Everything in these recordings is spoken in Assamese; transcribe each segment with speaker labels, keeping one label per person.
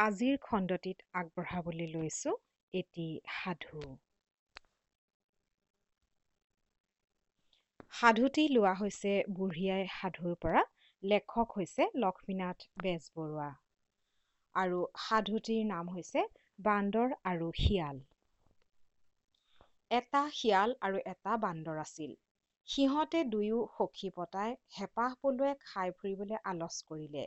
Speaker 1: আজিৰ খণ্ডটিত আগবঢ়াবলৈ লৈছোঁ এটি সাধু। সাধুটি লোৱা হৈছে বুঢ়ী আই সাধুৰ পৰা লেখক হৈছে লক্ষ্মীনাথ বেজবৰুৱা। আৰু সাধুটিৰ নাম হৈছে বান্দৰ আৰু শিয়াল। এটা শিয়াল আৰু এটা বান্দৰ আছিল। সিহঁতে দুয়ো সখি পতাই হেপাহ পলুৱাই খাই ফুৰিবলৈ আলচ কৰিলে।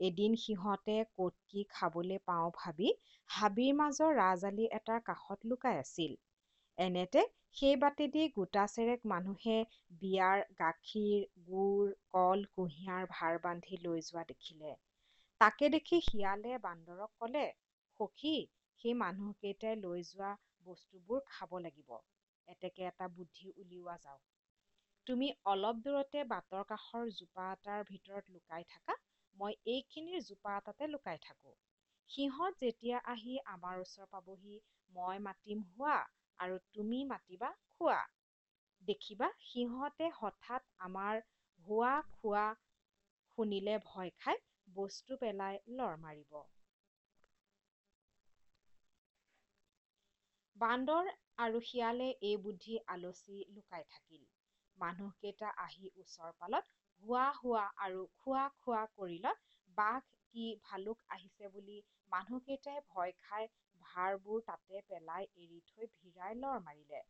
Speaker 1: এদিন সিহঁতে ক'ত কি খাবলৈ পাওঁ ভাবি হাবিৰ মাজৰ ৰাজ-আলি এটাৰ কাষত লুকাই আছিল। এনেতে সেই বাটেদি গোটাচেৰেক মানুহে বিয়াৰ গাখীৰ গুৰ কল কুঁহিয়াৰ ভাৰ বান্ধি লৈ যোৱা দেখিলে। তাকে দেখি শিয়ালে বান্দৰক ক'লে সখি সেই মানুহকেইটাই লৈ যোৱা বস্তুবোৰ খাব লাগিব। এতেকে এটা বুদ্ধি উলিওৱা যাওক। তুমি অলপ দূৰতে বাটৰ কাষৰ জোপা এটাৰ ভিতৰত লুকাই থাকা। মই এইখিনিৰ জোপা এটাতে লুকাই থাকোঁ। সিহঁত যেতিয়া আহি আমাৰ ওচৰ পাবহি মই মাতিম হোৱা আৰু তুমি মাতিবা খোৱা। দেখিবা সিহঁতে হঠাৎ আমাৰ হোৱা খোৱা শুনিলে ভয় খাই বস্তু পেলাই লৰ মাৰিব। বান্দৰ আৰু শিয়ালে এই বুদ্ধি আলচি লুকাই থাকিল। মানুহকেইটা আহি ওচৰ পালত হোৱা হোৱা আৰু খোৱা খোৱা কৰিলত বাঘ কি ভালুক আহিছে বুলি মানুহকেইটাই ভয় খাই ভাৰবোৰ তাতে পেলাই এৰি থৈ ভিৰাই লৰ মাৰিলে।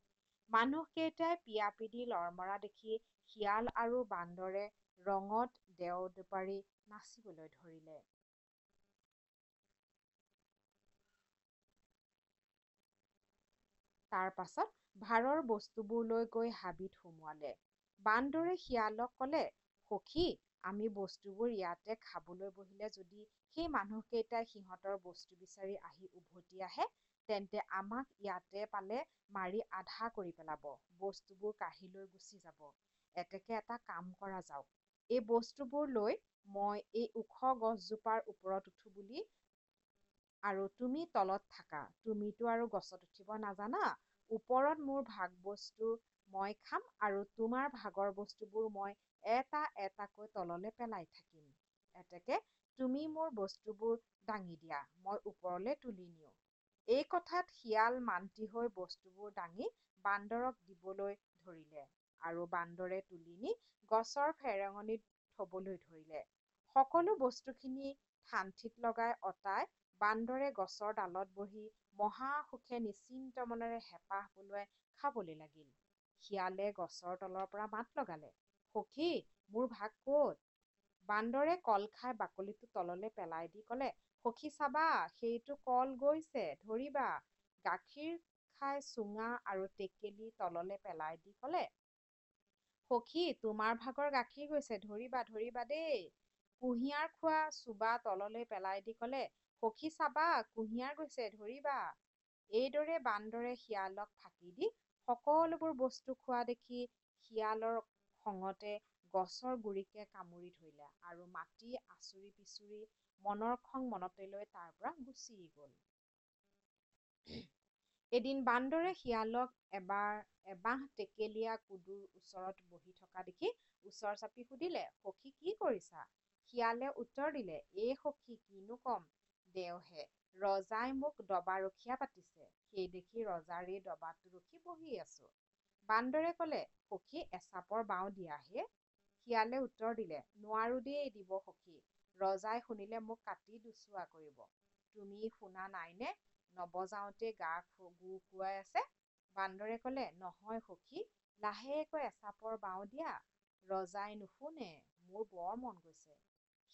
Speaker 1: মানুহকেইটাই পিয়াপিদি লৰ মৰা দেখি শিয়াল আৰু বান্দৰে ৰঙত দেও দোপাৰি নাচিবলৈ ধৰিলে। তাৰ পাছত ভাৰৰ বস্তুবোৰ লৈ গৈ হাবিত সুমুৱালে। বান্দৰে শিয়ালক ক'লে সখি আমি বস্তুবোৰ ইয়াতে খাবলৈ বহিলে যদি সেই মানুহকেইটাই সিহঁতৰ বস্তু বিচাৰি আহি উভতি আহে তেন্তে আমাক ইয়াতে পালে মাৰি আধা কৰি পেলাব বস্তুবোৰ কাঢ়ি লৈ গুচি যাব। এতেকে এটা কাম কৰা যাওক। এই বস্তুবোৰ লৈ মই এই ওখ গছজোপাৰ ওপৰত উঠোঁ বুলি আৰু তুমি তলত থাকা। তুমিতো আৰু গছত উঠিব নাজানা। ওপৰত মোৰ ভাগ বস্তু মই খাম আৰু তোমাৰ ভাগৰ বস্তুবোৰ মই এটা এটাকৈ তললে পেলাই থাকিম। এতেকে তুমি মোৰ বস্তুবোৰ দাঙি দিয়া মই ওপৰলে তুলি নিওঁ। এই কথাত শিয়াল মান্তি হৈ বস্তুবোৰ দাঙি বান্দৰক দিবলৈ ধৰিলে আৰু বান্দৰে তুলি নি গছৰ ফেৰেঙনিত থবলৈ ধৰিলে। সকলো বস্তুখিনি ঠান-ঠিত লগাই অতাই বান্দৰে গছৰ ডালত বহি মহা সুখে নিশ্চিন্ত মনেৰে হেপাহ পলুৱাই খাবলৈ লাগিল। শিয়ালে গছৰ তলৰ পৰা মাত লগালে সখি মোৰ ভাগ ক'ত? বান্দৰে কল খাই বাকলিটো তললে পেলাই দি ক'লে সখি চাবা সেইটো কল গৈছে ধৰিবা। গাখীৰ খাই চুঙা আৰু টেকেলি তললে পেলাই দি ক'লে সখি তোমাৰ ভাগৰ গাখীৰ গৈছে ধৰিবা ধৰিবা দেই। কুঁহিয়াৰ খোৱা চোবা তললৈ পেলাই দি ক'লে সখি চাবা কুঁহিয়াৰ গৈছে ধৰিবা। এইদৰে বান্দৰে শিয়ালক ফাঁকি দি সকলোবোৰ বস্তু খোৱা দেখি শিয়ালৰ খঙতে গছৰ গুৰিকে কামুৰি ধৰিলে আৰু মাতি আচুৰি পিচুৰি মনৰ খং মনতে লৈ তাৰ পৰা গুচি গ'ল। এদিন বান্দৰে শিয়ালক এবাৰ এবাঁহ টেকেলীয়া কুদুৰ ওচৰত বহি থকা দেখি ওচৰ চাপি সুধিলে সখি কি কৰিছা? শিয়ালে উত্তৰ দিলে এ সখি কিনো কম দেওহে। ৰজাই মোক দবা-ৰখীয়া পাতিছে। সেই দেখি ৰজাৰ এই দবাটো ৰখি বহি আছোঁ। বান্দৰে ক'লে সখি এচাপৰ বাওঁ দিয়াহে শিয়ালে উত্তৰ দিলে নোৱাৰো দেই দিব সখি। ৰজাই শুনিলে মোক কাটি দুছোৱা কৰিব। তুমি শুনা নাইনে? নবজাওতেই গা গো খুৱাই আছে? বান্দৰে ক'লে নহয় সখি লাহেকৈ এচাপৰ বাওঁ দিয়া। ৰজাই নুশুনে মোৰ বৰ মন গৈছে।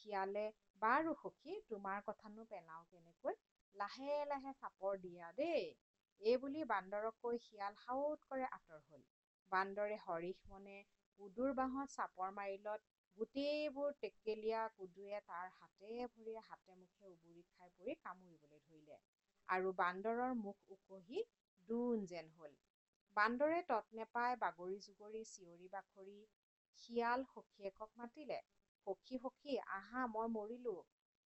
Speaker 1: শিয়ালে বাৰু সখি তোমাৰ কথানো পেলাওঁ কেনেকৈ? লাহে লাহে চাপৰ দিয়া দেই। এইবুলি বান্দৰক কৈ শিয়াল সাউৎকৰে আঁতৰ হল। বান্দৰে হৰিষ মনে কুদুৰ বাঁহত চাপৰ মাৰিলত গোটেইবোৰ টেকেলীয়া কুদুৱে তাৰ হাতে ভৰিয়ে হাতে মুখে উবুৰি খাই পৰি কামুৰিবলৈ ধৰিলে। আৰু বান্দৰৰ মুখ উকহি দোন যেন হ'ল। বান্দৰে তত নেপাই বাগৰি জুগৰি চিঞৰি বাখৰি শিয়াল সখীয়েকক মাতিলে। সখি সখি আহা মই মৰিলোঁ।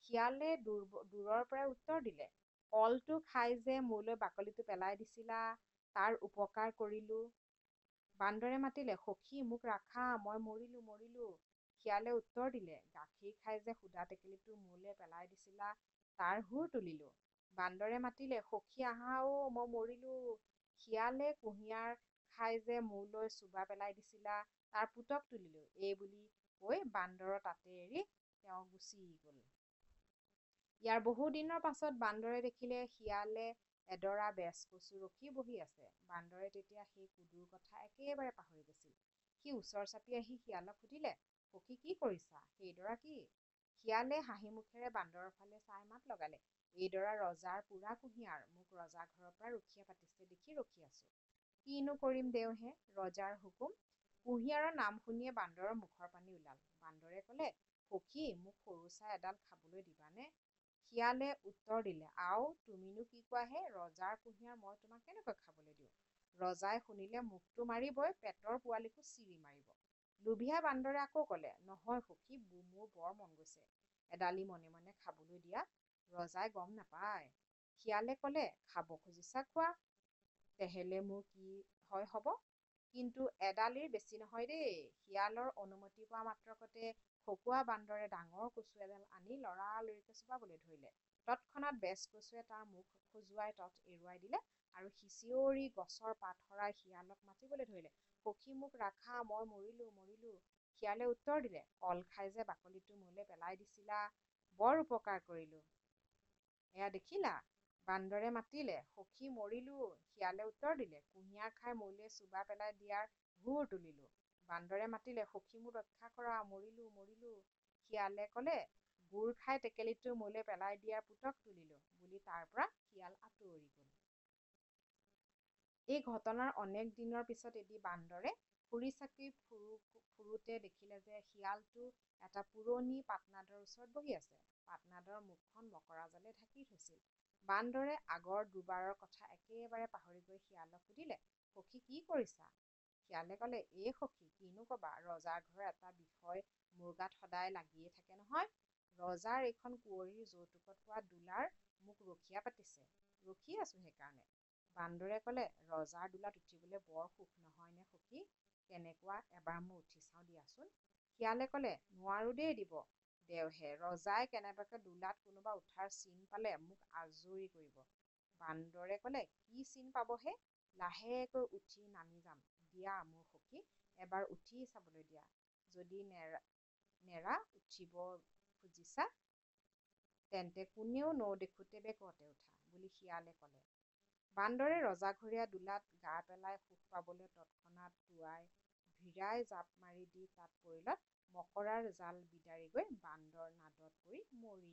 Speaker 1: শিয়ালে দূৰৰ পৰাই উত্তৰ দিলে। কলটো খাই যে মোলৈ বাকলিটো পেলাই দিছিলা তাৰ উপকাৰ কৰিলোঁ। বান্দৰে মাতিলে সখি মোক ৰাখা মই মৰিলোঁ মৰিলোঁ। শিয়ালে উত্তৰ দিলে গাখীৰ খাই যে সুদা টেকেলিটো মোলৈ পেলাই দিছিলা তাৰ হুৰ তুলিলো। বান্দৰে মাতিলে সখি আহা অ মই মৰিলো। শিয়ালে কুঁহিয়াৰ খাই যে মোলৈ চোবা পেলাই দিছিলা তাৰ পুতক তুলিলো। এই বুলি কৈ বান্দৰৰ তাতে এৰি তেওঁ গুচি গল। ইয়াৰ বহুদিনৰ পাছত বান্দৰে দেখিলে শিয়ালে এডৰা বেচ কচু ৰখি বহি আছে। বান্দৰে তেতিয়া সেই কুদুৰ কথা একেবাৰে পাহৰি গৈছিল। সি ওচৰ চাপি আহি শিয়ালক সুধিলে সখি কি কৰিছা? সেইডৰা কি? শিয়ালে হাঁহি মুখেৰে বান্দৰৰ ফালে চাই মাত লগালে এইডৰা ৰজাৰ পোৰা কুঁহিয়াৰ মোক ৰজা ঘৰৰ পৰা ৰখীয়া পাতিছে দেখি ৰখি আছো। কিনো কৰিম দেওহে ৰজাৰ হুকুম? কুঁহিয়াৰৰ নাম শুনিয়ে বান্দৰৰ মুখৰ পানী ওলাল। বান্দৰে কলে সখি মোক সৰু চাই এডাল খাবলৈ দিবানে? শিয়ালে উত্তৰ দিলে? আও তুমিনো কি কোৱাহে? ৰজাৰ কুঁহিয়াৰ মই তোমাক কেনেকৈ খাবলৈ দিওঁ? ৰজাই শুনিলে মুখটো মাৰিবই পেটৰ পোৱালিকো চিৰি মাৰিব। লোভিয়া বান্দৰে আকৌ কলে নহয় সখি মোৰ বৰ মন গৈছে। এডালি মনে মনে খাবলৈ দিয়া ৰজাই গম নাপায়। শিয়ালে কলে খাব খুজিছা খোৱা। তেহেলে মোৰ কি হয় হব? কিন্তু এডালিৰ বেছি নহয় দেই। শিয়ালৰ অনুমতি পোৱা মাত্ৰকতে খকুৱা বান্দৰে ডাঙৰ কচু এডাল আনি লৰালৰিকৈ চোবাবলৈ ধৰিলে। তৎক্ষণাত বেচ কচুৱে তাৰ মুখ খজুৱাই তত এৰুৱাই দিলে আৰু সি চিঞৰি গছৰ পাত সৰাই শিয়ালক মাতিবলৈ ধৰিলে। সখি মোক ৰাখা মই মৰিলো মৰিলো। শিয়ালে উত্তৰ দিলে কল খাই যে বাকলিটো মোলৈ পেলাই দিছিলা বৰ উপকাৰ কৰিলো। এয়া দেখিলা? বান্দৰে মাতিলে সখি মৰিলো। শিয়ালে উত্তৰ দিলে কুঁহিয়াৰ খাই মোলৈ চোবা পেলাই দিয়াৰ হুৰ তুলিলো। বান্দৰে মাতিলে সখি মোক ৰক্ষা কৰা মৰিলো মৰিলো। শিয়ালে কলে গুৰ খাই টেকেলিটো মোলৈ পেলাই দিয়াৰ পুতক তুলিলো। বুলি তাৰ পৰা শিয়াল আঁতৰি গল। এই ঘটনাৰ অনেক দিনৰ পিছত এটি বান্দৰে ফুৰি চাকি ফুৰো ফুৰোতে দেখিলে যে শিয়ালটো এটা পুৰণি পাটনাদৰ ওচৰত বহি আছে। পাটনাদৰ মুখখন মকৰা জালে ঢাকি থৈছিল। বান্দৰে আগৰ দুবাৰৰ কথা একেবাৰে পাহৰি গৈ শিয়ালক সুধিলে সখি কি কৰিছা? শিয়ালে কলে এই সখি কিনো কবা ৰজাৰ ঘৰৰ এটা বিষয় মোৰ গাত সদায় লাগিয়ে থাকে নহয়। ৰজাৰ এইখন কুঁৱৰীৰ যৌতুকত পোৱা ডোলাৰ মোক ৰখীয়া পাতিছে ৰখি আছো সেইকাৰণে। বান্দৰে কলে ৰজাৰ ডোলাত উঠিবলৈ বৰ সুখ নহয় নে সখি? কেনেকুৱা এবাৰ মই উঠি চাওঁ দিয়াচোন। শিয়ালে কলে নোৱাৰো দেই দিব। দেওহে ৰজাই কেনেবাকে ডোলাত কোনোবা উঠাৰ চিন পালে মোক আজৰি কৰিব। বান্দৰে কলে কি চিন পাবহে? লাহেকৈ উঠি নামি যাম। দিয়া মোৰ সখি। এবাৰ উঠি চাবলৈ দিয়া। যদি নেৰা নেৰা উঠিব খুজিছা তেন্তে কোনেও নদেখোঁতে বেগতে উঠা বুলি শিয়ালে কলে। বান্দৰে ৰজাঘৰীয়া দোলাত গা পেলাই সুখ পাবলৈ তৎক্ষণাত টোঁৱাই ভিৰাই জাপ মাৰি দি তাত পৰিলত মকৰাৰ জাল বিদাৰি গৈ বান্দৰ নাদত পৰি মৰি